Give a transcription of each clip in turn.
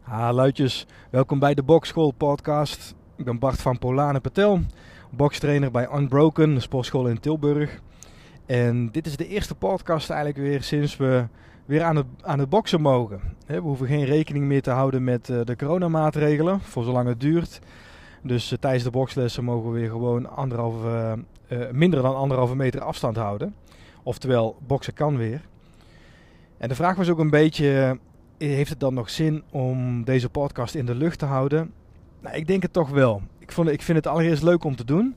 Ha, luidjes. Welkom bij de Bokschool podcast. Ik ben Bart van Polane Patel, bokstrainer bij Unbroken, de sportschool in Tilburg. En dit is de eerste podcast eigenlijk weer sinds we weer aan het, aan het boksen mogen. We hoeven geen rekening meer te houden met eh, de coronamaatregelen, voor zolang het duurt. Dus eh, tijdens de bokslessen mogen we weer gewoon anderhalve, uh, minder dan anderhalve meter afstand houden. Oftewel, boksen kan weer. En de vraag was ook een beetje, heeft het dan nog zin om deze podcast in de lucht te houden? Nou, ik denk het toch wel. Ik, vond, ik vind het allereerst leuk om te doen.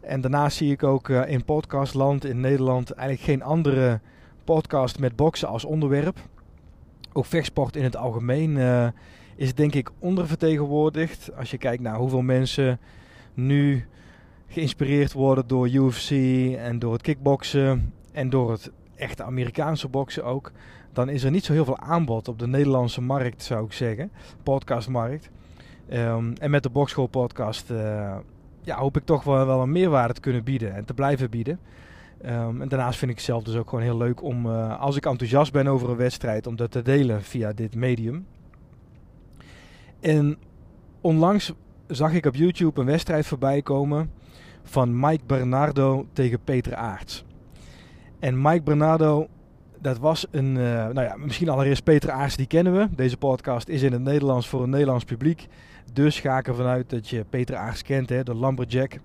En daarnaast zie ik ook in podcastland in Nederland eigenlijk geen andere podcast met boksen als onderwerp. Ook vechtsport in het algemeen is denk ik ondervertegenwoordigd. Als je kijkt naar hoeveel mensen nu geïnspireerd worden door UFC en door het kickboksen en door het echte Amerikaanse boksen ook, dan is er niet zo heel veel aanbod op de Nederlandse markt, zou ik zeggen, podcastmarkt. Um, en met de Bokschool podcast uh, ja, hoop ik toch wel, wel een meerwaarde te kunnen bieden en te blijven bieden. Um, en daarnaast vind ik zelf dus ook gewoon heel leuk om, uh, als ik enthousiast ben over een wedstrijd, om dat te delen via dit medium. En onlangs zag ik op YouTube een wedstrijd voorbij komen van Mike Bernardo tegen Peter Aarts. En Mike Bernardo, dat was een, uh, nou ja, misschien allereerst Peter Aarts, die kennen we. Deze podcast is in het Nederlands voor een Nederlands publiek. Dus ga ik ervan uit dat je Peter Aarts kent, hè, de Lumberjack.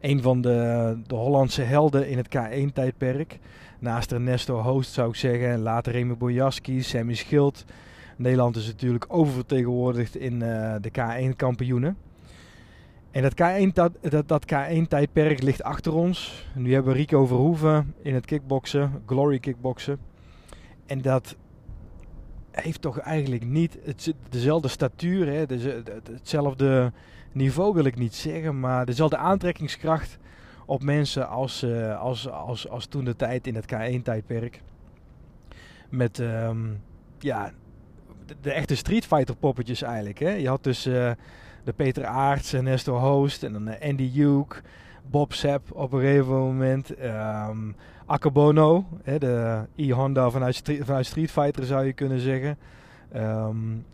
Een van de, de Hollandse helden in het K1-tijdperk. Naast Ernesto Hoost zou ik zeggen. En later Remy Bojaski, Sammy Schild. Nederland is natuurlijk oververtegenwoordigd in uh, de K1-kampioenen. En dat K1, dat, dat, dat K1-tijdperk ligt achter ons. Nu hebben we Rico Verhoeven in het kickboksen, glory kickboksen. En dat heeft toch eigenlijk niet dezelfde statuur, hè, hetzelfde niveau wil ik niet zeggen, maar dezelfde aantrekkingskracht op mensen als, uh, als, als, als toen de tijd in het K1-tijdperk. Met um, ja, de, echte Street Fighter poppetjes eigenlijk. Hè. Je had dus uh, de Peter Aarts, Nestor Host en dan uh, Andy Hugh, Bob Sepp op een gegeven moment. Um, Akabono, hè, de E-Honda vanuit, vanuit Street Fighter zou je kunnen zeggen. Um,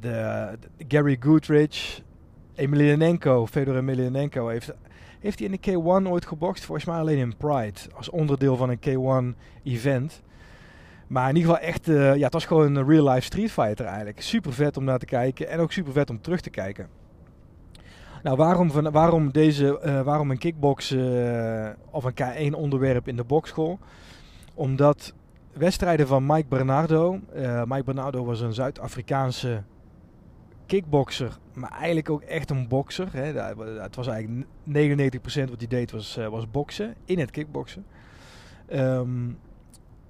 de, Gary Goodrich, Emelianenko, Fedor Emelianenko heeft, heeft hij in de K1 ooit gebokst? Volgens mij alleen in Pride, als onderdeel van een K1 event. Maar in ieder geval echt, uh, ja, het was gewoon een real life Street Fighter eigenlijk. Super vet om naar te kijken en ook super vet om terug te kijken. Nou, waarom, van, waarom, deze, uh, waarom een kickbox uh, of een K1 onderwerp in de bokschool? Omdat wedstrijden van Mike Bernardo. Mike Bernardo was een Zuid-Afrikaanse kickboxer, maar eigenlijk ook echt een bokser. Het was eigenlijk 99% wat hij deed was, was boksen, in het kickboksen. Um,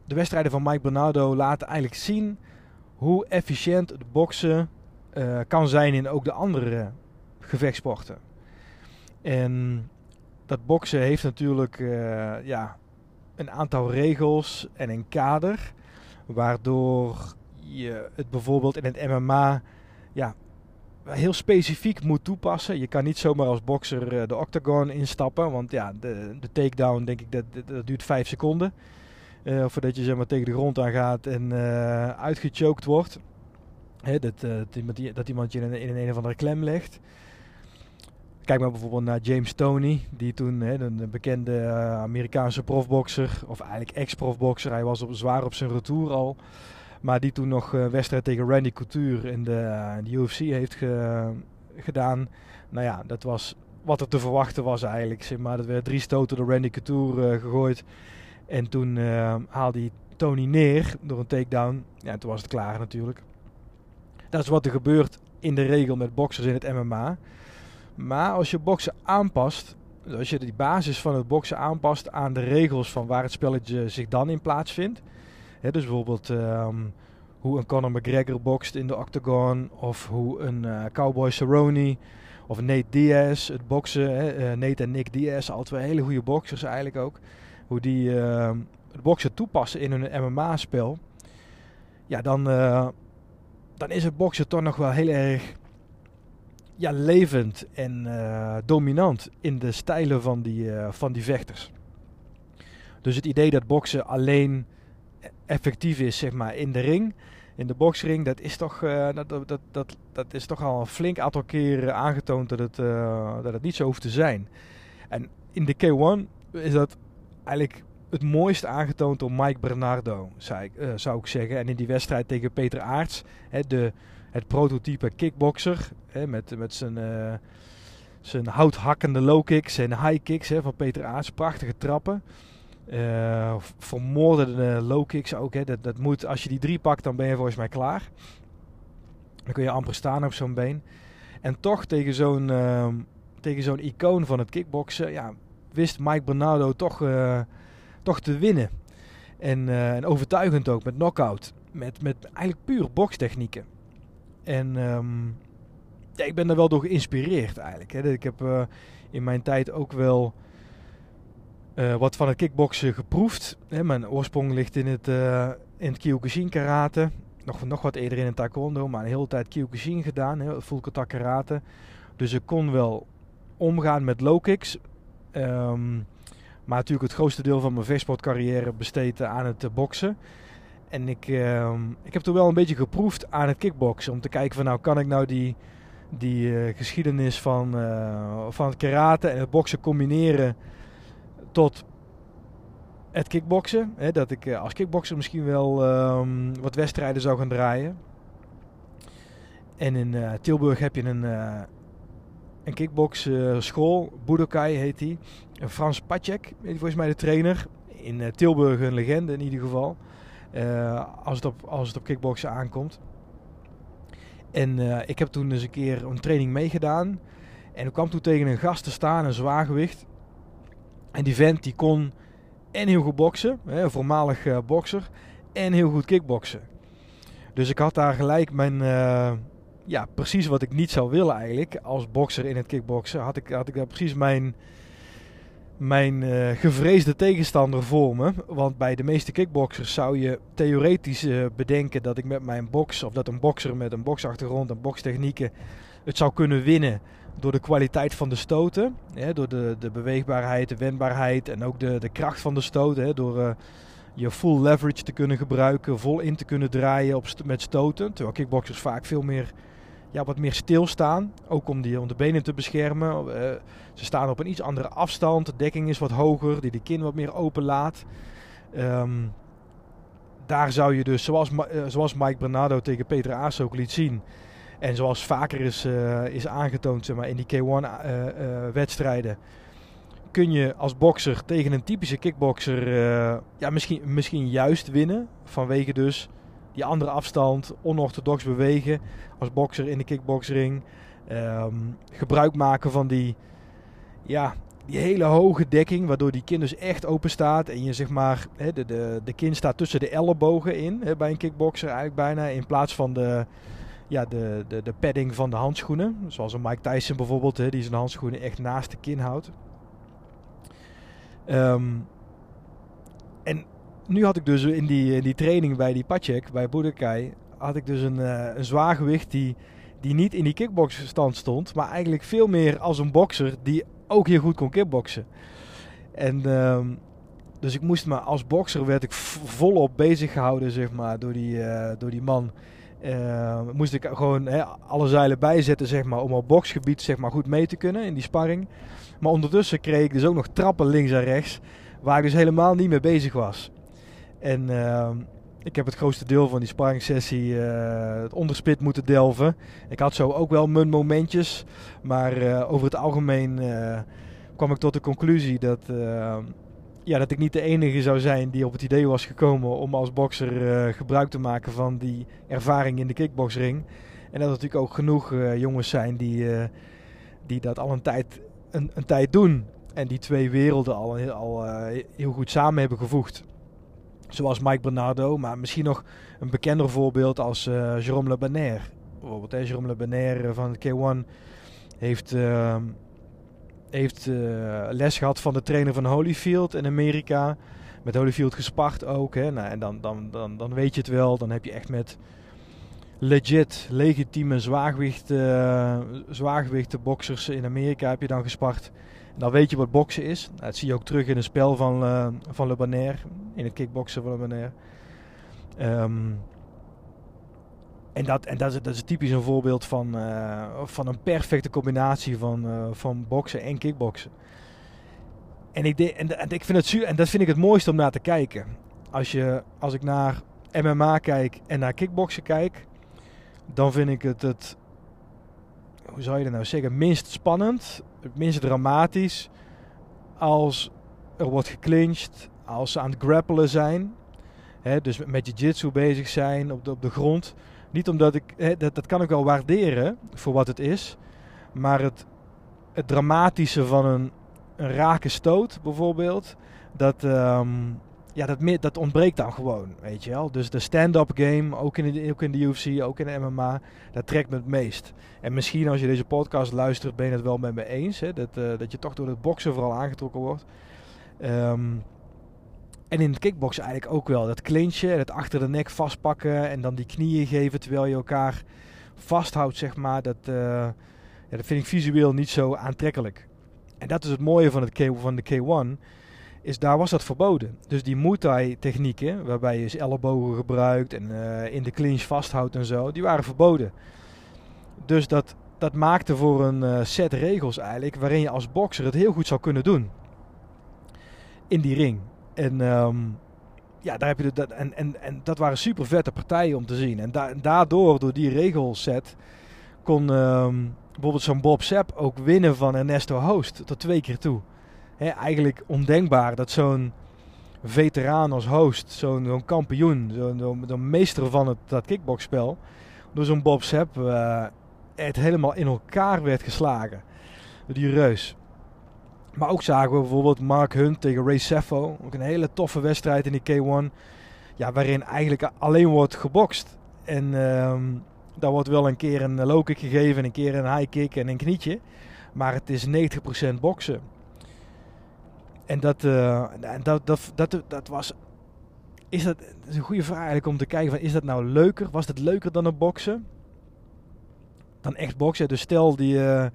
de wedstrijden van Mike Bernardo laten eigenlijk zien hoe efficiënt het boksen kan zijn in ook de andere gevechtsporten. En dat boksen heeft natuurlijk uh, ja, een aantal regels en een kader. Waardoor je het bijvoorbeeld in het MMA ja, heel specifiek moet toepassen. Je kan niet zomaar als bokser uh, de octagon instappen. Want ja, de, de takedown denk ik dat, dat duurt 5 seconden. Uh, voordat je zeg maar, tegen de grond aan gaat en uitgechoked wordt. He, dat, dat, iemand, dat iemand je in in een of andere klem legt. Kijk maar bijvoorbeeld naar James Toney, die toen hè, een bekende uh, Amerikaanse profbokser, of eigenlijk ex-profbokser, hij was op, zwaar op zijn retour al. Maar die toen nog uh, wedstrijd tegen Randy Couture in de, uh, de UFC heeft ge, gedaan. Nou ja, dat was wat er te verwachten was eigenlijk. Zeg maar, dat werd drie stoten door Randy Couture gegooid. En toen haalde hij Tony neer door een takedown. Ja, en toen was het klaar natuurlijk. Dat is wat er gebeurt in de regel met boxers in het MMA. Maar als je boksen aanpast, als je die basis van het boksen aanpast aan de regels van waar het spelletje zich dan in plaatsvindt. Hè, dus bijvoorbeeld um, hoe een Conor McGregor bokst in de octagon, of hoe een uh, Cowboy Cerrone, of Nate Diaz, het boksen. Hè, uh, Nate en Nick Diaz, al twee hele goede boxers eigenlijk ook. Hoe die het boksen toepassen in hun MMA-spel. Ja, dan, dan is het boksen toch nog wel heel erg ja, levend en dominant in de stijlen van die, van die vechters. Dus het idee dat boksen alleen effectief is zeg maar, in de ring, in de boksring, dat is toch, dat, dat, dat, dat is toch al een flink aantal keren aangetoond dat het, dat het niet zo hoeft te zijn. En in de K1 is dat eigenlijk het mooist aangetoond door Mike Bernardo, zou ik, uh, zou ik zeggen. En in die wedstrijd tegen Peter Aarts, hè, de, het prototype kickboxer, hè, met, met zijn, uh, zijn houthakkende low kicks en high kicks hè, van Peter Aarts. Prachtige trappen. Uh, vermoordende low kicks ook. Hè. Dat, dat moet, als je die drie pakt, dan ben je volgens mij klaar. Dan kun je amper staan op zo'n been. En toch tegen zo'n uh, tegen zo'n icoon van het kickboksen, ja, wist Mike Bernardo toch toch te winnen. En, uh, en overtuigend ook met knockout. Met, met eigenlijk puur bokstechnieken. En um, ja, ik ben daar wel door geïnspireerd eigenlijk. Hè. Ik heb uh, in mijn tijd ook wel uh, wat van het kickboksen geproefd. Hè. Mijn oorsprong ligt in het, in het Kyokushin karate. Nog, nog wat eerder in het taekwondo, maar een hele tijd Kyokushin gedaan. Hè, full contact karate. Dus ik kon wel omgaan met low kicks. Um, maar natuurlijk het grootste deel van mijn vechtsportcarrière besteed aan het uh, boksen. En ik, uh, ik heb toen wel een beetje geproefd aan het kickboksen. Om te kijken van nou kan ik nou die, die uh, geschiedenis van, uh, van het karate en het boksen combineren tot het kickboksen. Dat ik als kickbokser misschien wel um, wat wedstrijden zou gaan draaien. En in Tilburg heb je een, een kickboxschool, Budokai heet die. Frans Pacek, volgens mij de trainer. In uh, Tilburg een legende in ieder geval. Uh, als, het op, als het op kickboksen aankomt. En ik heb toen eens een keer een training meegedaan. En ik kwam toen tegen een gast te staan, een zwaargewicht. En die vent die kon en heel goed boksen, een voormalig uh, bokser, en heel goed kickboksen. Dus ik had daar gelijk mijn, ja, precies wat ik niet zou willen eigenlijk als bokser in het kickboksen. Had ik, had ik daar precies mijn mijn uh, gevreesde tegenstander voor me. Want bij de meeste kickboxers zou je theoretisch uh, bedenken dat ik met mijn box, of dat een bokser met een boksachtergrond en bokstechnieken het zou kunnen winnen door de kwaliteit van de stoten. Hè, door de, de beweegbaarheid, de wendbaarheid en ook de, de kracht van de stoten. Hè, door uh, je full leverage te kunnen gebruiken, vol in te kunnen draaien op met stoten. Terwijl kickboxers vaak veel meer ja, wat meer stilstaan. Ook om, die, de benen te beschermen. Uh, ze staan op een iets andere afstand. De dekking is wat hoger, die de kin wat meer open laat. Um, daar zou je dus, zoals, uh, zoals Mike Bernardo tegen Peter Aas ook liet zien. En zoals vaker is, uh, is aangetoond zeg maar, in die K1-wedstrijden. kun je als bokser tegen een typische kickboxer ja, misschien, misschien juist winnen. Vanwege dus die andere afstand, onorthodox bewegen als bokser in de kickboxring. Um, gebruik maken van die, ja, die hele hoge dekking, waardoor die kin dus echt open staat. En je zeg maar, de, de, de kin staat tussen de ellebogen in hè, bij een kickboxer eigenlijk bijna. In plaats van de, ja, de, de, de padding van de handschoenen. Zoals een Mike Tyson bijvoorbeeld, hè, die zijn handschoenen echt naast de kin houdt. En nu had ik dus in die, die training bij die Pacek, bij Budokai, had ik dus een, uh, een zwaargewicht die, die niet in die kickboxstand stond, maar eigenlijk veel meer als een bokser die ook heel goed kon kickboksen. En uh, dus ik moest maar als bokser werd ik volop bezig gehouden, zeg maar, door die, uh, door die man. Uh, moest ik gewoon hè, alle zeilen bijzetten, zeg maar, om op boksgebied zeg maar, goed mee te kunnen in die sparring. Maar ondertussen kreeg ik dus ook nog trappen links en rechts, waar ik dus helemaal niet mee bezig was. En uh, ik heb het grootste deel van die sparringssessie uh, het onderspit moeten delven. Ik had zo ook wel mijn momentjes. Maar uh, over het algemeen uh, kwam ik tot de conclusie dat, ja, dat ik niet de enige zou zijn die op het idee was gekomen om als bokser gebruik te maken van die ervaring in de kickboxring. En dat er natuurlijk ook genoeg jongens zijn die, die dat al een tijd, een, een, tijd doen. En die twee werelden al, al heel goed samen hebben gevoegd. Zoals Mike Bernardo, maar misschien nog een bekender voorbeeld als uh, Jérôme Le Banner. Bijvoorbeeld, hè, Jérôme Le Banner eh, van de K1 heeft, uh, heeft uh, les gehad van de trainer van Holyfield in Amerika. Met Holyfield gespart ook. Hè. Nou, en dan, dan, dan, dan weet je het wel. Dan heb je echt met legit, legitieme zwaargewicht, uh, boxers in Amerika heb je dan gespart. Dan weet je wat boksen is. Nou, dat zie je ook terug in het spel van, uh, van Le Bonaire, in het kickboksen van Le Bonaire. Um, en dat, en dat, is, dat is typisch een voorbeeld van, uh, van een perfecte combinatie van, uh, van boksen en kickboksen. En ik, de, en, ik vind het en dat vind ik het mooiste om naar te kijken. Als, je, als ik naar MMA kijk en naar kickboksen kijk, dan vind ik het, het hoe zou je dat nou zeggen, minst spannend, het minst dramatisch als er wordt geclinched, als ze aan het grappelen zijn. Hè, dus met jiu-jitsu bezig zijn op de, op de grond. Niet omdat ik, dat, dat kan ik wel waarderen voor wat het is. Maar het, het dramatische van een, een rake stoot bijvoorbeeld, dat, um, ja, dat, dat ontbreekt dan gewoon, weet je wel. Dus de stand-up game, ook in, de, ook in de UFC, ook in de MMA, dat trekt me het meest. En misschien als je deze podcast luistert, ben je het wel met me eens. Hè, dat, uh, dat je toch door het boksen vooral aangetrokken wordt. Um, en in het kickboksen eigenlijk ook wel. Dat clinchen, het achter de nek vastpakken en dan die knieën geven terwijl je elkaar vasthoudt, zeg maar. Dat, uh, ja, dat vind ik visueel niet zo aantrekkelijk. En dat is het mooie van, het van de K1 is daar was dat verboden. Dus die Muay Thai technieken, waarbij je ellebogen gebruikt en uh, in de clinch vasthoudt en zo, die waren verboden. Dus dat, dat maakte voor een uh, set regels eigenlijk, waarin je als bokser het heel goed zou kunnen doen. In die ring. En um, ja, daar heb je dat, en, en, en dat waren super vette partijen om te zien. En, da daardoor, door die regelset, kon um, bijvoorbeeld zo'n Bob Sepp ook winnen van Ernesto Host tot twee keer toe eigenlijk ondenkbaar dat zo'n veteraan als host, zo'n kampioen, zo'n zo meester van het, dat kickboxspel, door zo'n Bob Sepp uh, het helemaal in elkaar werd geslagen. Die reus. Maar ook zagen we bijvoorbeeld Mark Hunt tegen Ray Seffo. Ook een hele toffe wedstrijd in die K1. Ja, waarin eigenlijk alleen wordt gebokst. En um, daar wordt wel een keer een low kick gegeven, een keer een high kick en een knietje. Maar het is 90% boksen. En dat, uh, dat, dat, dat, dat was. Is dat, is een goede vraag eigenlijk om te kijken: van, is dat nou leuker? Was het leuker dan een boksen? Dan echt boksen. Dus stel die, uh,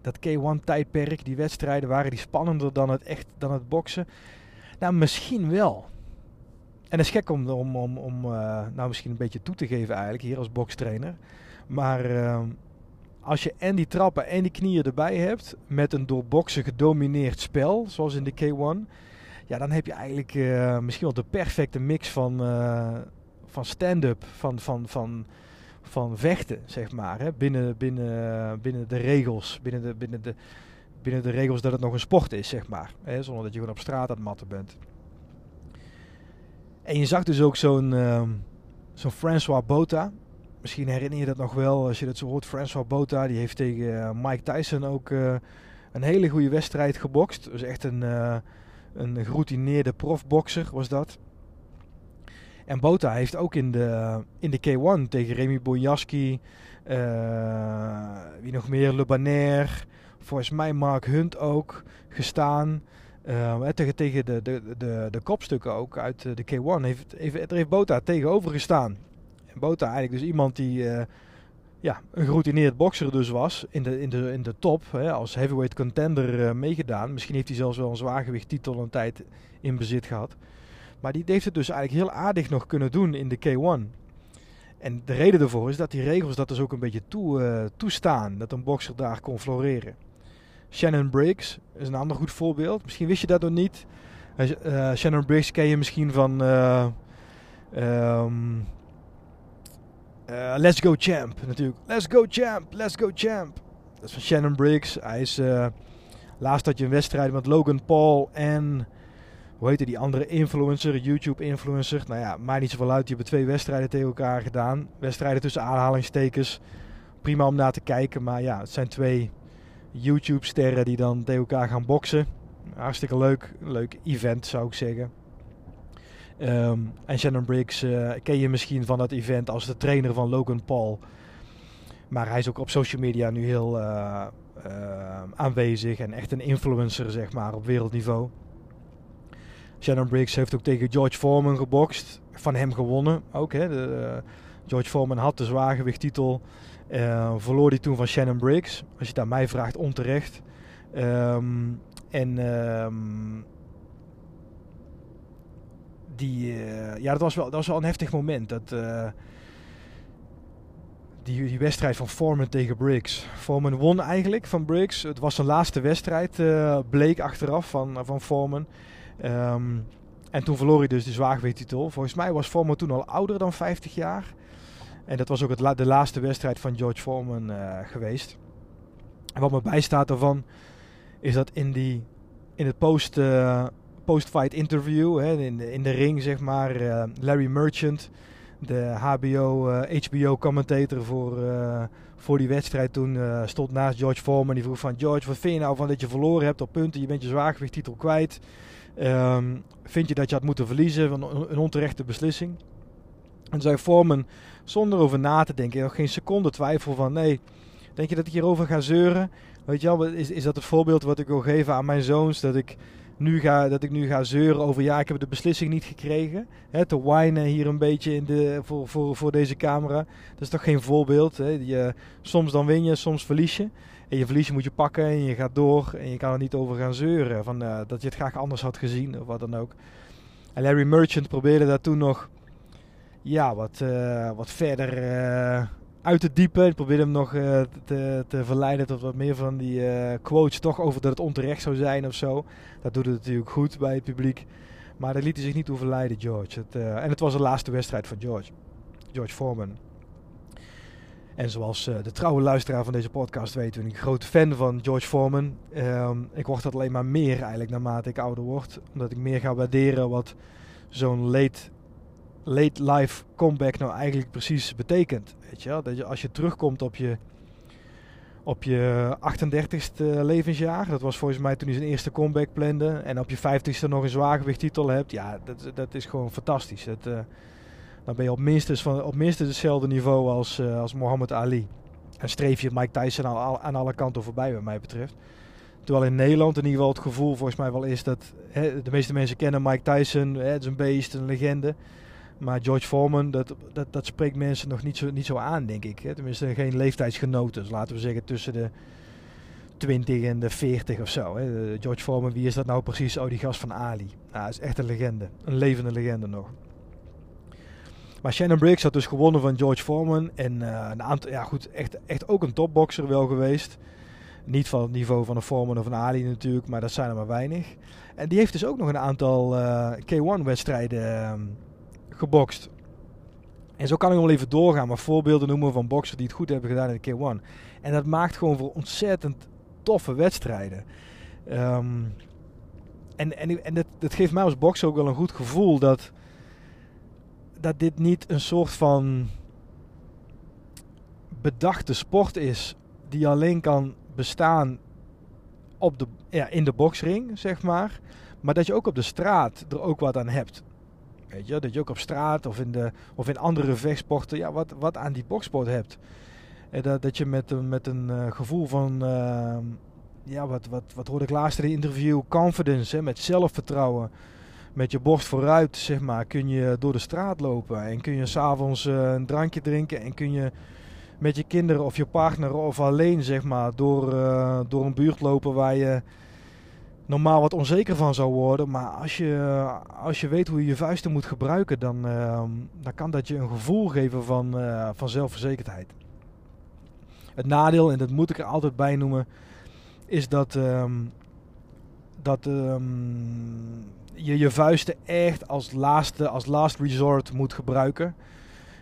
dat K1-tijdperk, die wedstrijden, waren die spannender dan het, echt, dan het boksen? Nou, misschien wel. En dat is gek om, om, om, om uh, nou misschien een beetje toe te geven eigenlijk hier als bokstrainer. Maar ehm, als je en die trappen en die knieën erbij hebt, met een door boksen gedomineerd spel, zoals in de K1, ja, dan heb je eigenlijk uh, misschien wel de perfecte mix van, uh, van stand-up, van, van, van, van vechten, zeg maar. Hè? Binnen, binnen, binnen de regels, binnen de, binnen, de, binnen de regels dat het nog een sport is, zeg maar. Hè? Zonder dat je gewoon op straat aan het matten bent. En je zag dus ook zo'n uh, zo'n François Bota, Misschien herinner je dat nog wel als je dat zo hoort. François Bota die heeft tegen eh, Mike Tyson ook uh, een hele goede wedstrijd gebokst. Dus echt een, uh, een geroutineerde profbokser was dat. En Bota heeft ook in de, in de K1 tegen Remy Bojaski, wie nog meer, Le Banner, volgens mij Mark Hunt ook gestaan. tegen tegen de, de, de, de kopstukken ook uit de K1 heeft, heeft, heeft Bota tegenover gestaan. Bota eigenlijk dus iemand die uh, ja, een geroutineerd bokser dus was in de, in de, in de top. Hè, als heavyweight contender uh, meegedaan. Misschien heeft hij zelfs wel een zwaargewicht titel een tijd in bezit gehad. Maar die heeft het dus eigenlijk heel aardig nog kunnen doen in de K1. En de reden daarvoor is dat die regels dat dus ook een beetje toe, uh, toestaan. Dat een bokser daar kon floreren. Shannon Briggs is een ander goed voorbeeld. Misschien wist je dat nog niet. Shannon Briggs ken je misschien van... Um, uh, let's Go Champ natuurlijk. Let's Go Champ, Let's Go Champ. Dat is van Shannon Briggs. Hij is... Uh, laatst had je een wedstrijd met Logan Paul en... Hoe heette die andere influencer, YouTube-influencer? Nou ja, maakt niet zoveel uit. Die hebben twee wedstrijden tegen elkaar gedaan. Wedstrijden tussen aanhalingstekens. Prima om naar te kijken. Maar ja, het zijn twee YouTube-sterren die dan tegen elkaar gaan boksen. Hartstikke leuk. Leuk event zou ik zeggen. Um, en Shannon Briggs uh, ken je misschien van dat event als de trainer van Logan Paul. Maar hij is ook op social media nu heel uh, uh, aanwezig en echt een influencer, zeg maar, op wereldniveau. Shannon Briggs heeft ook tegen George Foreman gebokst. Van hem gewonnen ook, hè. De, George Foreman had de zwaargewichttitel. Verloor die toen van Shannon Briggs. Als je het aan mij vraagt, onterecht. Um, en um, die, uh, ja, dat was, wel, dat was wel een heftig moment. Dat, uh, die, die wedstrijd van Foreman tegen Briggs. Foreman won eigenlijk van Briggs. Het was zijn laatste wedstrijd, uh, bleek achteraf van, van Foreman. Um, en toen verloor hij dus de zwaargewichttitel. Volgens mij was Foreman toen al ouder dan 50 jaar. En dat was ook het de laatste wedstrijd van George Foreman geweest. En wat me bijstaat daarvan is dat in, die, in het post, post-fight interview, hè, in, de, in de ring zeg maar, uh, Larry Merchant, de HBO, uh, HBO commentator voor, voor die wedstrijd toen, stond naast George Foreman. Die vroeg van George, wat vind je nou van dat je verloren hebt op punten? Je bent je zwaargewichttitel kwijt. Um, vind je dat je had moeten verliezen? Van een onterechte beslissing. En zei Foreman, zonder over na te denken, nog geen seconde twijfel van nee, denk je dat ik hierover ga zeuren? Weet je wel, is, is dat het voorbeeld wat ik wil geven aan mijn zoons? Dat ik nu ga, dat ik nu ga zeuren over ja, ik heb de beslissing niet gekregen. Hè, te whinen hier een beetje in de, voor, voor, voor deze camera. Dat is toch geen voorbeeld. Hè? Je, soms dan win je, soms verlies je. En je verlies moet je pakken en je gaat door. En je kan er niet over gaan zeuren. Van, uh, dat je het graag anders had gezien of wat dan ook. En Larry Merchant probeerde daar toen nog ja, wat, uh, wat verder uh, uit te diepen. Ik probeerde hem nog uh, te, te, verleiden tot wat meer van die uh, quotes toch over dat het onterecht zou zijn of zo. Dat doet het natuurlijk goed bij het publiek. Maar dat liet hij zich niet toe verleiden, George. Het, uh, en het was de laatste wedstrijd van George. George Foreman. En zoals de trouwe luisteraar van deze podcast weet, ben ik een grote fan van George Foreman. Um, ik word dat alleen maar meer eigenlijk naarmate ik ouder word. Omdat ik meer ga waarderen wat zo'n late late life comeback nou eigenlijk precies betekent. Weet je? Dat je als je terugkomt op je, op je 38ste levensjaar, dat was volgens mij toen hij zijn eerste comeback plande, en op je 50ste nog een zwaargewichttitel hebt, ja, dat, dat is gewoon fantastisch. Dat, uh, dan ben je op minstens, van, op minstens hetzelfde niveau als, uh, als Muhammad Ali. En streef je Mike Tyson aan, aan alle kanten voorbij, wat mij betreft. Terwijl in Nederland in ieder geval het gevoel volgens mij wel is dat hè, de meeste mensen kennen Mike Tyson, hè, het is een beest, een legende. Maar George Foreman, dat, dat, dat spreekt mensen nog niet zo, niet zo aan, denk ik. Hè. Tenminste, geen leeftijdsgenoten. Dus laten we zeggen tussen de 20 en de 40 of zo. Hè. George Foreman, wie is dat nou precies? Oh, die gast van Ali. Nou, dat is echt een legende. Een levende legende nog. Maar Shannon Briggs had dus gewonnen van George Foreman. En uh, een aantal, ja goed, echt, echt ook een topboxer wel geweest. Niet van het niveau van een Foreman of een Ali natuurlijk, maar dat zijn er maar weinig. En die heeft dus ook nog een aantal uh, K1-wedstrijden uh, gebokst. En zo kan ik wel even doorgaan, maar voorbeelden noemen van boxers die het goed hebben gedaan in de K1. En dat maakt gewoon voor ontzettend toffe wedstrijden. Um, en en, en dat, dat geeft mij als bokser ook wel een goed gevoel dat, dat dit niet een soort van bedachte sport is die alleen kan bestaan op de, ja, in de boksring, zeg maar. Maar dat je ook op de straat er ook wat aan hebt. Weet je, dat je ook op straat of in, de, of in andere vechtsporten ja, wat, wat aan die boksport hebt. En dat, dat je met, met een uh, gevoel van, uh, ja, wat, wat, wat hoorde ik laatst in interview, confidence, hè, met zelfvertrouwen, met je borst vooruit, zeg maar, kun je door de straat lopen. En kun je s'avonds uh, een drankje drinken en kun je met je kinderen of je partner of alleen, zeg maar, door, door een buurt lopen waar je normaal wat onzeker van zou worden. Maar als je, als je weet hoe je je vuisten moet gebruiken, dan, uh, dan kan dat je een gevoel geven van, uh, van zelfverzekerdheid. Het nadeel, en dat moet ik er altijd bij noemen, is dat, um, dat um, je je vuisten echt als laatste, als last resort moet gebruiken.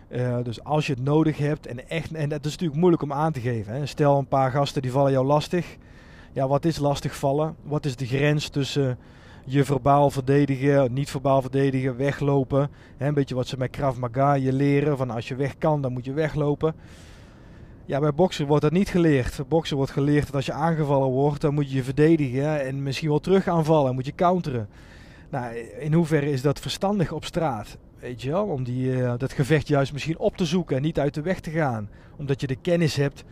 Uh, dus als je het nodig hebt, en, echt, en dat is natuurlijk moeilijk om aan te geven. Hè. Stel een paar gasten die vallen jou lastig ja, wat is lastig vallen? Wat is de grens tussen je verbaal verdedigen, niet verbaal verdedigen, weglopen? Een beetje wat ze met Krav Maga je leren, van als je weg kan, dan moet je weglopen. Ja, bij boksen wordt dat niet geleerd. Bij boksen wordt geleerd dat als je aangevallen wordt, dan moet je je verdedigen en misschien wel terug aanvallen, moet je counteren. Nou, in hoeverre is dat verstandig op straat? Weet je wel, om die, uh, dat gevecht juist misschien op te zoeken en niet uit de weg te gaan. Omdat je de kennis hebt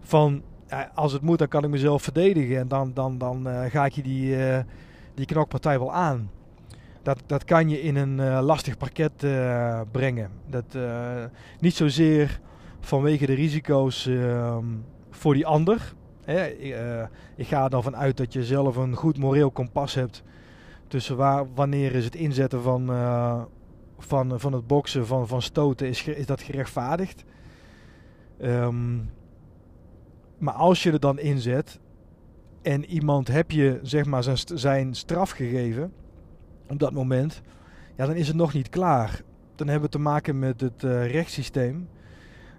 van als het moet, dan kan ik mezelf verdedigen. En dan, dan, dan uh, ga ik je die, uh, die knokpartij wel aan. dat, dat kan je in een lastig parket brengen. Dat, niet zozeer vanwege de risico's ehm, voor die ander. Hè. ik ga er dan vanuit dat je zelf een goed moreel kompas hebt. Tussen waar, wanneer is het inzetten van, van, van het boksen, van, van stoten, is, is dat gerechtvaardigd? Um, maar als je er dan inzet en iemand heb je zeg maar zijn, straf gegeven op dat moment, ja, dan is het nog niet klaar. Dan hebben we te maken met het uh, rechtssysteem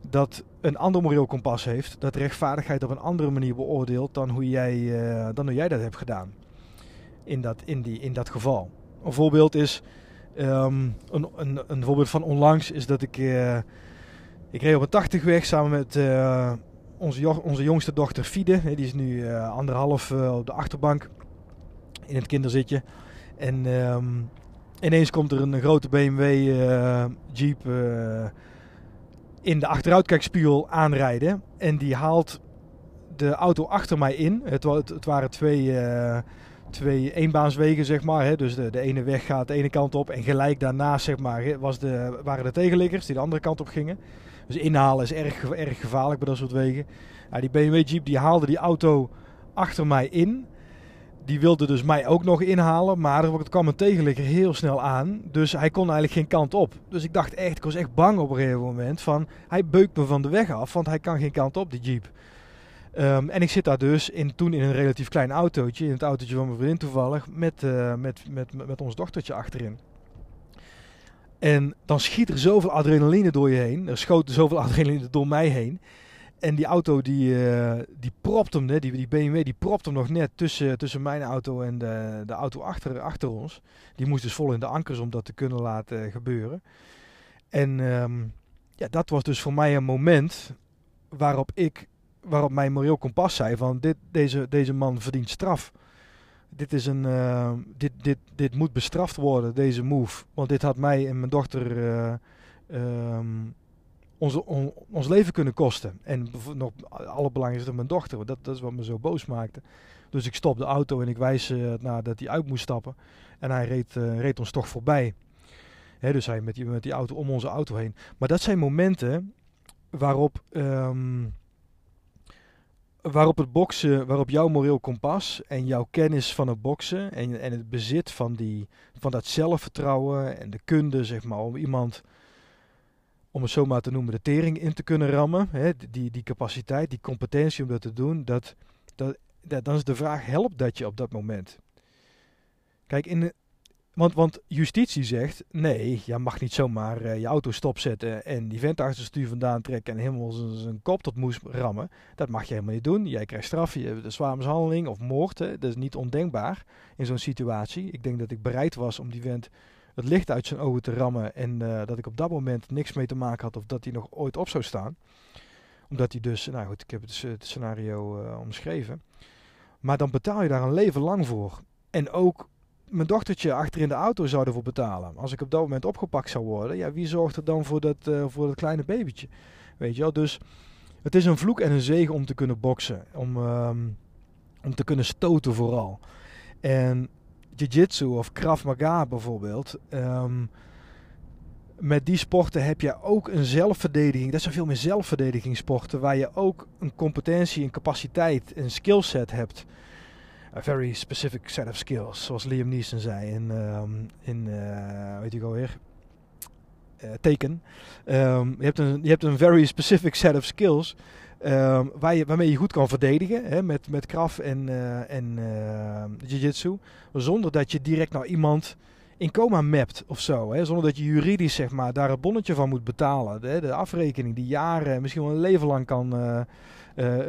dat een ander moreel kompas heeft, dat rechtvaardigheid op een andere manier beoordeelt dan hoe jij, uh, dan hoe jij dat hebt gedaan. In dat, in die, in dat geval. Een voorbeeld is, um, een, een, een voorbeeld van onlangs is dat ik, uh, ik reed op een 80 weg samen met onze, onze jongste dochter Fide, die is nu uh, anderhalf uh, op de achterbank in het kinderzitje. En um, ineens komt er een grote BMW uh, eh, Jeep in de achteruitkijkspiegel aanrijden. En die haalt de auto achter mij in. Het, het, waren twee, twee eenbaanswegen, zeg maar. Hè. Dus de, de ene weg gaat de ene kant op. En gelijk daarnaast, zeg maar, was de, waren de tegenliggers die de andere kant op gingen. Dus inhalen is erg, erg gevaarlijk bij dat soort wegen. Ja, die BMW Jeep die haalde die auto achter mij in. Die wilde dus mij ook nog inhalen, maar er kwam een tegenligger heel snel aan. Dus hij kon eigenlijk geen kant op. Dus ik dacht echt, ik was echt bang op een gegeven moment van... Hij beukt me van de weg af, want hij kan geen kant op, die Jeep. Um, en ik zit daar dus in, toen in een relatief klein autootje, in het autootje van mijn vriendin toevallig, met, met, met, met, met ons dochtertje achterin. En dan schiet er zoveel adrenaline door je heen. Er schoot zoveel adrenaline door mij heen. En die auto die, uh, die propt hem, die, die BMW, die propt hem nog net tussen, tussen mijn auto en de, de auto achter, achter ons. Die moest dus vol in de ankers om dat te kunnen laten gebeuren. En um, ja, dat was dus voor mij een moment waarop ik, waarop mijn moreel kompas zei van dit, deze, deze man verdient straf dit, is een, uh, dit, dit, dit moet bestraft worden, deze move. Want dit had mij en mijn dochter uh, um, onze, on, ons leven kunnen kosten. En nog allerbelangrijkste mijn dochter. Dat, dat is wat me zo boos maakte. Dus ik stop de auto en ik wijs uh, naar dat hij uit moest stappen. En hij reed, reed ons toch voorbij. Dus hij met die, met die auto om onze auto heen. Maar dat zijn momenten waarop... Um, waarop het boksen, waarop jouw moreel kompas en jouw kennis van het boksen en, en het bezit van, die, van dat zelfvertrouwen en de kunde, zeg maar, om iemand, om het zo maar te noemen, de tering in te kunnen rammen, hè, die, die capaciteit, die competentie om dat te doen, dat, dat, dat, dan is de vraag, helpt dat je op dat moment? Kijk, in, want, want justitie zegt, nee, je mag niet zomaar uh, je auto stopzetten en die vent achter stuur vandaan trekken en helemaal zijn kop tot moes rammen. Dat mag je helemaal niet doen. Jij krijgt straf, je hebt zware mishandeling of moord. Hè. Dat is niet ondenkbaar in zo'n situatie. Ik denk dat ik bereid was om die vent het licht uit zijn ogen te rammen en uh, dat ik op dat moment niks mee te maken had of dat hij nog ooit op zou staan. Omdat hij dus, nou goed, ik heb het, scenario uh, omschreven. Maar dan betaal je daar een leven lang voor. En ook mijn dochtertje achter in de auto zou ervoor betalen. Als ik op dat moment opgepakt zou worden, ja, wie zorgt er dan voor dat, uh, voor dat kleine babytje? Weet je wel, dus het is een vloek en een zegen om te kunnen boksen. Om, um, om te kunnen stoten vooral. En jiu-jitsu of Krav Maga bijvoorbeeld. Um, met die sporten heb je ook een zelfverdediging. Dat zijn veel meer zelfverdedigingssporten. Waar je ook een competentie, een capaciteit, een skillset hebt a very specific set of skills, zoals Liam Neeson zei in, um, in weet je alweer, uh, Taken. Um, je, hebt een, je hebt een very specific set of skills um, waar je, waarmee je goed kan verdedigen hè, met, met kraf en, uh, en uh, jiu-jitsu, zonder dat je direct naar iemand in coma mapt of zo. Hè, zonder dat je juridisch zeg maar, daar een bonnetje van moet betalen. Hè, de afrekening die jaren, misschien wel een leven lang kan, uh,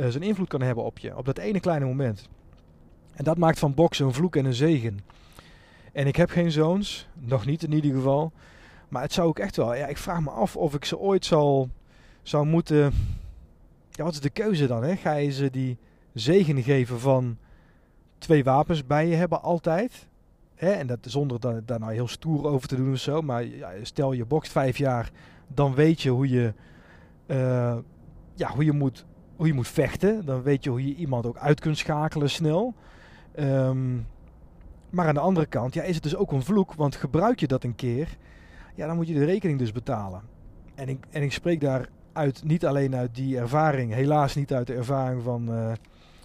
zijn invloed kan hebben op je. Op dat ene kleine moment. En dat maakt van boksen een vloek en een zegen. En ik heb geen zoons, nog niet in ieder geval. Maar het zou ook echt wel. Ja, ik vraag me af of ik ze ooit zal, zou moeten. Ja, wat is de keuze dan? Hè? Ga je ze die zegen geven van twee wapens bij je hebben altijd? Hè? En dat zonder daar, nou heel stoer over te doen of zo. Maar ja, stel je bokst vijf jaar, dan weet je hoe je, uh, ja, hoe je moet hoe je moet vechten. Dan weet je hoe je iemand ook uit kunt schakelen snel. Um, Maar aan de andere kant ja, is het dus ook een vloek, want gebruik je dat een keer, ja, dan moet je de rekening dus betalen. En ik, en ik spreek daar uit, niet alleen uit die ervaring, helaas niet uit de ervaring van uh,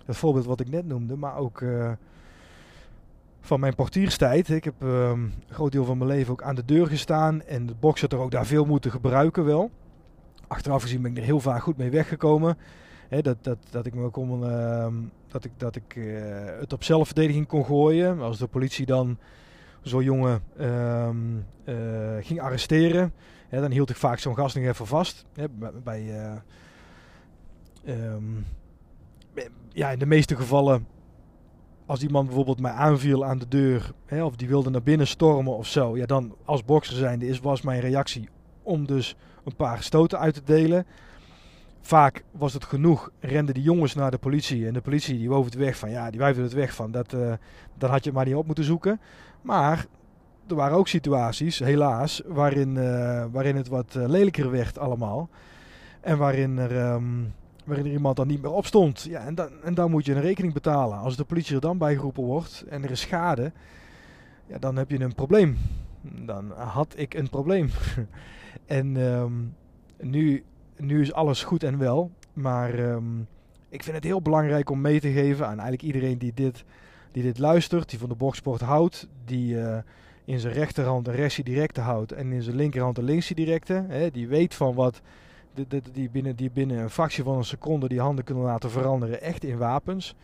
het voorbeeld wat ik net noemde, maar ook uh, van mijn portierstijd. Ik heb um, een groot deel van mijn leven ook aan de deur gestaan en de toch ook daar veel moeten gebruiken wel. Achteraf gezien ben ik er heel vaak goed mee weggekomen. Dat, dat, dat ik me kon, uh, dat ik, dat ik uh, het op zelfverdediging kon gooien. Als de politie dan zo'n jongen uh, ging arresteren, hè, dan hield ik vaak zo'n gast nog even vast. Hè, bij, um, ja, in de meeste gevallen, als die man bijvoorbeeld mij aanviel aan de deur, hè, of die wilde naar binnen stormen of zo, ja, dan als bokser zijnde is, was mijn reactie om dus een paar stoten uit te delen. Vaak was het genoeg, renden die jongens naar de politie en de politie die woof het weg van, ja, die wijfde het weg van, dat, uh, dan had je maar niet op moeten zoeken. Maar er waren ook situaties, helaas, waarin, uh, waarin het wat uh, lelijker werd allemaal. En waarin er, um, waarin er iemand dan niet meer opstond. Ja, en, dan, en dan moet je een rekening betalen. Als de politie er dan bijgeroepen wordt en er is schade, ja, dan heb je een probleem. Dan had ik een probleem. en um, nu, nu is alles goed en wel. Maar um, ik vind het heel belangrijk om mee te geven aan eigenlijk iedereen die dit, die dit luistert, die van de boksport houdt, die uh, in zijn rechterhand een rechtsje directe houdt en in zijn linkerhand een linksje directe. Hè, die weet van wat die, die, binnen, die binnen een fractie van een seconde die handen kunnen laten veranderen echt in wapens.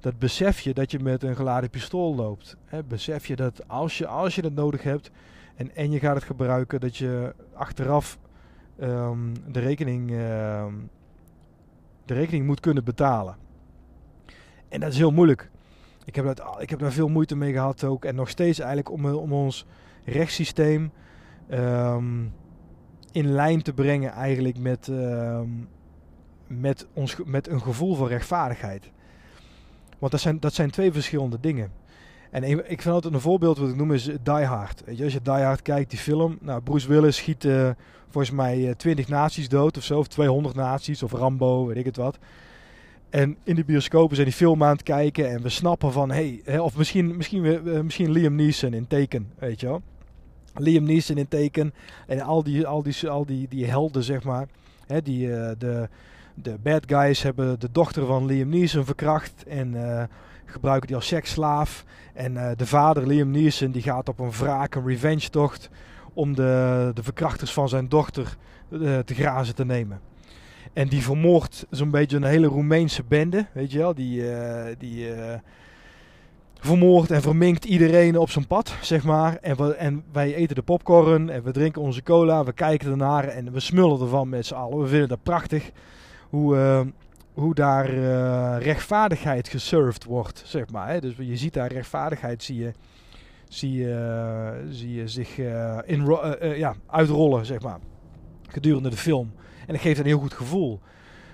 Dat besef je dat je met een geladen pistool loopt. Hè, besef je dat als je, als je het nodig hebt en, en je gaat het gebruiken, dat je achteraf um, de, rekening, uh, de rekening moet kunnen betalen. En dat is heel moeilijk. Ik heb, dat, ik heb daar veel moeite mee gehad ook. En nog steeds eigenlijk om, om ons rechtssysteem um, in lijn te brengen eigenlijk met, met, ons, met een gevoel van rechtvaardigheid. Want dat zijn, dat zijn twee verschillende dingen. En ik vind altijd een voorbeeld wat ik noem is Die Hard. Weet je, als je Die Hard kijkt, die film. Nou, Bruce Willis schiet uh, volgens mij uh, 20 nazi's dood of zo. Of 200 nazi's of Rambo, weet ik het wat. En in de bioscopen zijn die film aan het kijken en we snappen van, hey, hè, of misschien, misschien, misschien Liam Neeson in Teken, weet je wel. Liam Neeson in Teken en al die, al die, al die, die helden, zeg maar. Hè, die, de, de bad guys hebben de dochter van Liam Neeson verkracht en gebruiken die als seksslaaf. En uh, de vader Liam Neeson die gaat op een wraak, een revenge tocht om de, de verkrachters van zijn dochter te grazen te nemen. En die vermoordt zo'n beetje een hele Roemeense bende, weet je wel. Die, uh, die vermoordt en verminkt iedereen op zijn pad, zeg maar. En, we, en wij eten de popcorn en we drinken onze cola, we kijken ernaar en we smullen ervan met z'n allen. We vinden dat prachtig hoe, hoe daar rechtvaardigheid gesurfd wordt, zeg maar. Hè. Dus je ziet daar rechtvaardigheid, zie je, zie je, zie je zich in, ja, uitrollen, zeg maar, gedurende de film. En dat geeft een heel goed gevoel.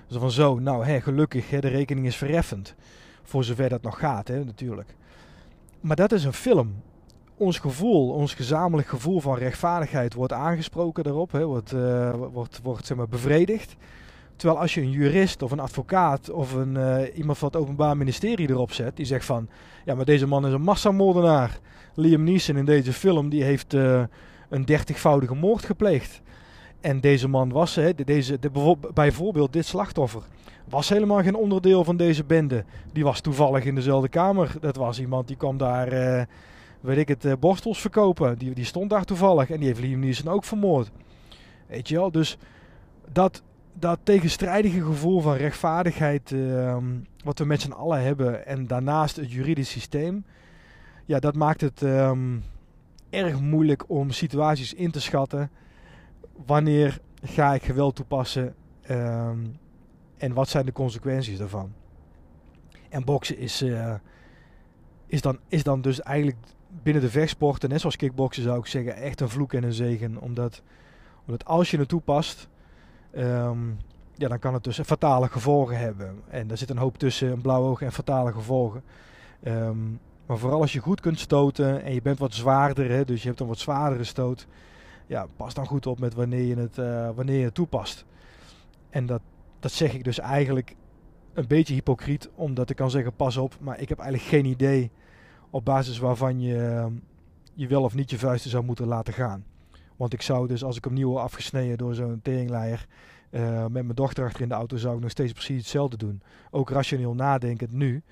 Zo van zo, nou hè, gelukkig, hè, de rekening is verheffend. Voor zover dat nog gaat, hè, natuurlijk. Maar dat is een film. Ons gevoel, ons gezamenlijk gevoel van rechtvaardigheid wordt aangesproken daarop, hè, wordt, wordt, wordt zeg maar, bevredigd. Terwijl als je een jurist of een advocaat of een, uh, iemand van het Openbaar Ministerie erop zet, die zegt van, ja, maar deze man is een massamoordenaar. Liam Neeson in deze film, die heeft uh, een dertigvoudige moord gepleegd. En deze man was, deze, de, bijvoorbeeld dit slachtoffer, was helemaal geen onderdeel van deze bende. Die was toevallig in dezelfde kamer. Dat was iemand die kwam daar, uh, weet ik het, borstels verkopen. Die, die stond daar toevallig en die heeft Liam Neeson ook vermoord. Weet je wel, dus dat, dat tegenstrijdige gevoel van rechtvaardigheid uh, wat we met z'n allen hebben en daarnaast het juridisch systeem, ja, dat maakt het um, erg moeilijk om situaties in te schatten wanneer ga ik geweld toepassen um, en wat zijn de consequenties daarvan. En boksen is, uh, is, dan, is dan dus eigenlijk binnen de vechtsporten, net zoals kickboksen zou ik zeggen, echt een vloek en een zegen. Omdat, omdat als je het toepast, um, ja, dan kan het dus fatale gevolgen hebben. En daar zit een hoop tussen, een blauw oog en fatale gevolgen. Um, maar vooral als je goed kunt stoten en je bent wat zwaarder, hè, dus je hebt een wat zwaardere stoot ja, pas dan goed op met wanneer je het, uh, wanneer je toepast. En dat, dat zeg ik dus eigenlijk een beetje hypocriet, omdat ik kan zeggen pas op, maar ik heb eigenlijk geen idee op basis waarvan je je wel of niet je vuisten zou moeten laten gaan. Want ik zou dus, als ik opnieuw word afgesneden door zo'n teringleier, uh, met mijn dochter achter in de auto, zou ik nog steeds precies hetzelfde doen. Ook rationeel nadenkend nu.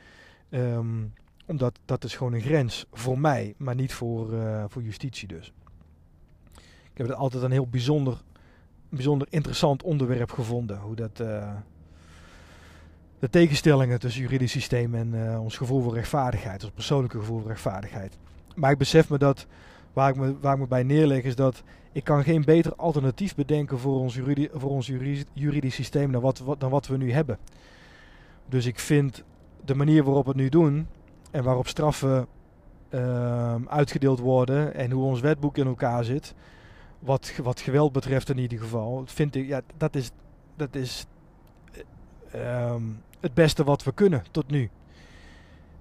Um, omdat dat is gewoon een grens voor mij, maar niet voor, uh, voor justitie dus. Ik heb het altijd een heel bijzonder, bijzonder interessant onderwerp gevonden. Hoe dat, uh, de tegenstellingen tussen juridisch systeem en ons gevoel voor rechtvaardigheid, ons persoonlijke gevoel voor rechtvaardigheid. Maar ik besef me dat, waar ik me, waar me bij neerleg, is dat ik kan geen beter alternatief bedenken voor ons, voor ons juridisch, juridisch systeem dan wat, dan wat we nu hebben. Dus ik vind de manier waarop we het nu doen en waarop straffen uh, uitgedeeld worden en hoe ons wetboek in elkaar zit, wat, wat geweld betreft in ieder geval, vind ik, ja, dat is, dat is um, het beste wat we kunnen tot nu.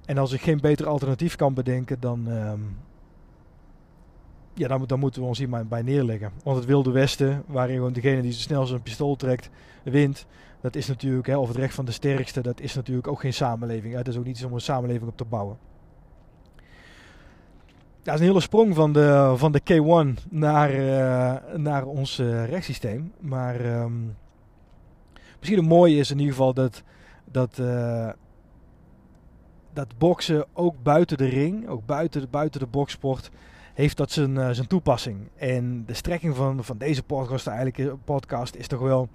En als ik geen beter alternatief kan bedenken, dan, um, ja, dan, dan, moeten we ons hier bij neerleggen. Want het Wilde Westen, waarin gewoon degene die zo snel zijn pistool trekt, wint. Dat is natuurlijk, hè, of het recht van de sterkste, dat is natuurlijk ook geen samenleving. Het is ook niet om een samenleving op te bouwen. Dat is een hele sprong van de, van de K1 naar, uh, naar ons uh, rechtssysteem. Maar um, misschien het mooie is in ieder geval dat, dat, uh, dat boksen ook buiten de ring, ook buiten de, buiten de boksport, heeft dat zijn, uh, zijn toepassing. En de strekking van, van deze podcast, eigenlijk, podcast is toch wel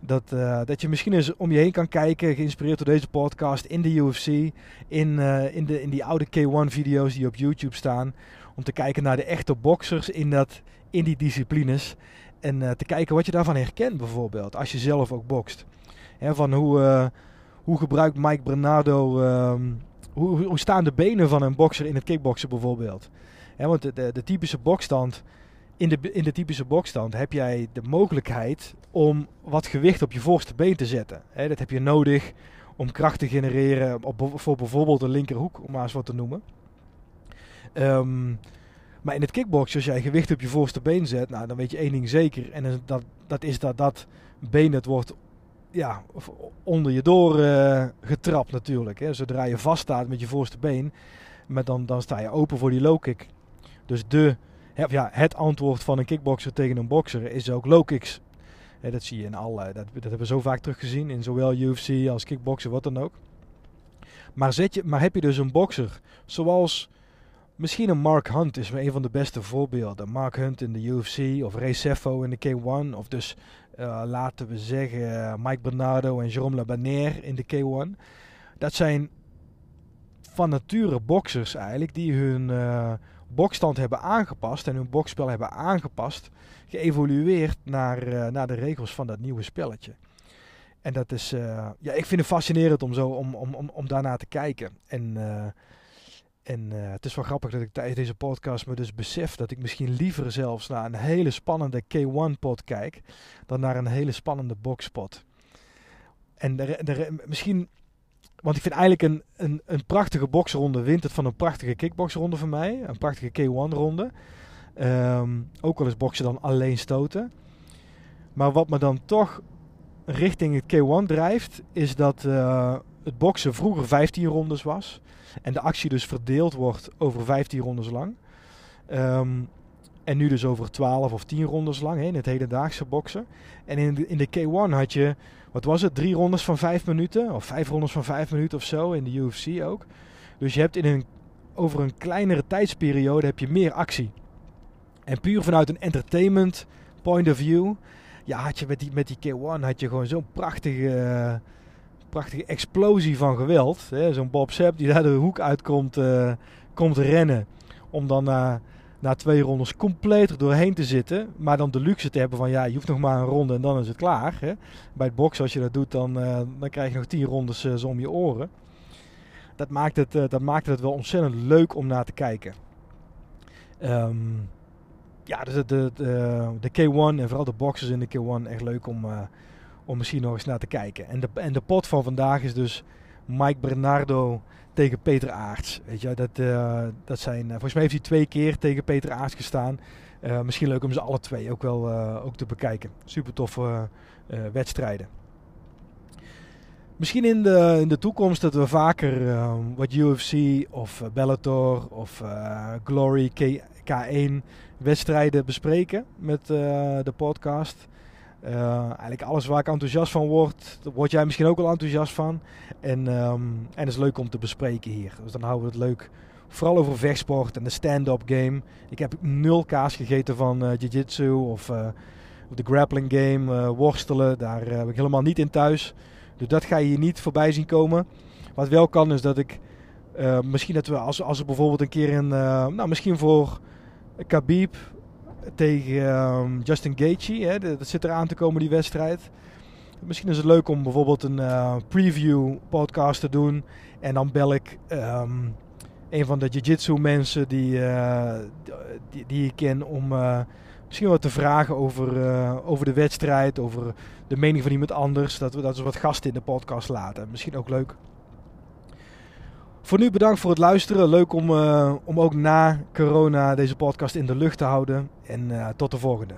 dat, uh, dat je misschien eens om je heen kan kijken, geïnspireerd door deze podcast, in de UFC, in, in, de, in die oude K1-video's die op YouTube staan. Om te kijken naar de echte boxers in, dat, in die disciplines. En te kijken wat je daarvan herkent bijvoorbeeld, als je zelf ook bokst. Van hoe, hoe gebruikt Mike Bernardo, um, hoe, hoe staan de benen van een bokser in het kickboksen bijvoorbeeld. Hè, want de, de, typische bokstand in de, in de typische bokstand heb jij de mogelijkheid om wat gewicht op je voorste been te zetten. He, dat heb je nodig om kracht te genereren op, voor bijvoorbeeld een linkerhoek, om maar eens wat te noemen. Um, maar in het kickboksen, als jij gewicht op je voorste been zet, nou, dan weet je één ding zeker. En dat, dat is dat dat been het wordt ja, onder je door uh, getrapt natuurlijk. Hè. Zodra je vaststaat met je voorste been, met dan, dan sta je open voor die low kick. Dus de ja, het antwoord van een kickboxer tegen een bokser is ook low kicks. dat zie je in alle, dat, dat hebben we zo vaak teruggezien in zowel UFC als kickboksen, wat dan ook. Maar, zet je, maar heb je dus een bokser zoals misschien een Mark Hunt is een van de beste voorbeelden. Mark Hunt in de UFC of Ray Seffo in de K1 of dus uh, laten we zeggen Mike Bernardo en Jerome Labanère in de K1. Dat zijn van nature boxers eigenlijk die hun uh, bokstand hebben aangepast en hun bokspel hebben aangepast, geëvolueerd naar, uh, naar de regels van dat nieuwe spelletje. En dat is, uh, ja, ik vind het fascinerend om zo om, om, om, om daarnaar te kijken. En, uh, en het is wel grappig dat ik tijdens deze podcast me dus besef dat ik misschien liever zelfs naar een hele spannende K1-pot kijk dan naar een hele spannende bokspot. En misschien want ik vind eigenlijk een, een, een prachtige boxronde wint het van een prachtige kickboxronde voor mij. Een prachtige K1-ronde. Um, ehm, ook al is boksen dan alleen stoten. Maar wat me dan toch richting het K1 drijft, is dat uh, het boksen vroeger 15 rondes was. En de actie dus verdeeld wordt over 15 rondes lang. Um, en nu dus over 12 of 10 rondes lang, hè, in het hedendaagse boksen. En in in de K1 had je wat was het, drie rondes van vijf minuten. Of vijf rondes van vijf minuten of zo. In de UFC ook. Dus je hebt in een, over een kleinere tijdsperiode heb je meer actie. En puur vanuit een entertainment point of view. Ja, had je met die, met die K1 had je gewoon zo'n prachtige, prachtige explosie van geweld. Zo'n Bob Sepp die daar de hoek uitkomt uh, komt rennen. Om dan uh, na twee rondes compleet er doorheen te zitten. Maar dan de luxe te hebben van ja, je hoeft nog maar een ronde en dan is het klaar. Hè. Bij het boksen, als je dat doet, dan, uh, dan krijg je nog tien rondes uh, zo om je oren. Dat maakt, het, uh, dat maakt het wel ontzettend leuk om naar te kijken. Um, ja, dus de, de, de, de, K1 en vooral de boxers in de K1 echt leuk om, om misschien nog eens naar te kijken. En de, en de pot van vandaag is dus Mike Bernardo tegen Peter Aarts. Weet je, dat, uh, dat zijn, uh, volgens mij heeft hij twee keer tegen Peter Aarts gestaan. Uh, misschien leuk om ze alle twee ook wel ook te bekijken. Super toffe wedstrijden. Misschien in de, in de toekomst dat we vaker uh, wat UFC of Bellator of Glory K, K1 wedstrijden bespreken met de podcast. Eigenlijk alles waar ik enthousiast van word, word jij misschien ook al enthousiast van. En, um, en is leuk om te bespreken hier. Dus dan houden we het leuk. Vooral over vechtsport en de stand-up game. Ik heb nul kaas gegeten van jiu-jitsu of de grappling game, worstelen. Daar heb ik helemaal niet in thuis. Dus dat ga je hier niet voorbij zien komen. Wat wel kan is dat ik uh, misschien dat we als, als er bijvoorbeeld een keer een, uh, nou misschien voor Khabib tegen um, Justin Gaethje, hè, dat zit eraan te komen die wedstrijd. Misschien is het leuk om bijvoorbeeld een uh, preview podcast te doen en dan bel ik um, een van de jiu-jitsu mensen die, die, die, ik ken om misschien wat te vragen over, over de wedstrijd, over de mening van iemand anders. Dat we, dat we wat gasten in de podcast laten. Misschien ook leuk. Voor nu bedankt voor het luisteren. Leuk om, eh, om ook na corona deze podcast in de lucht te houden. En eh, tot de volgende.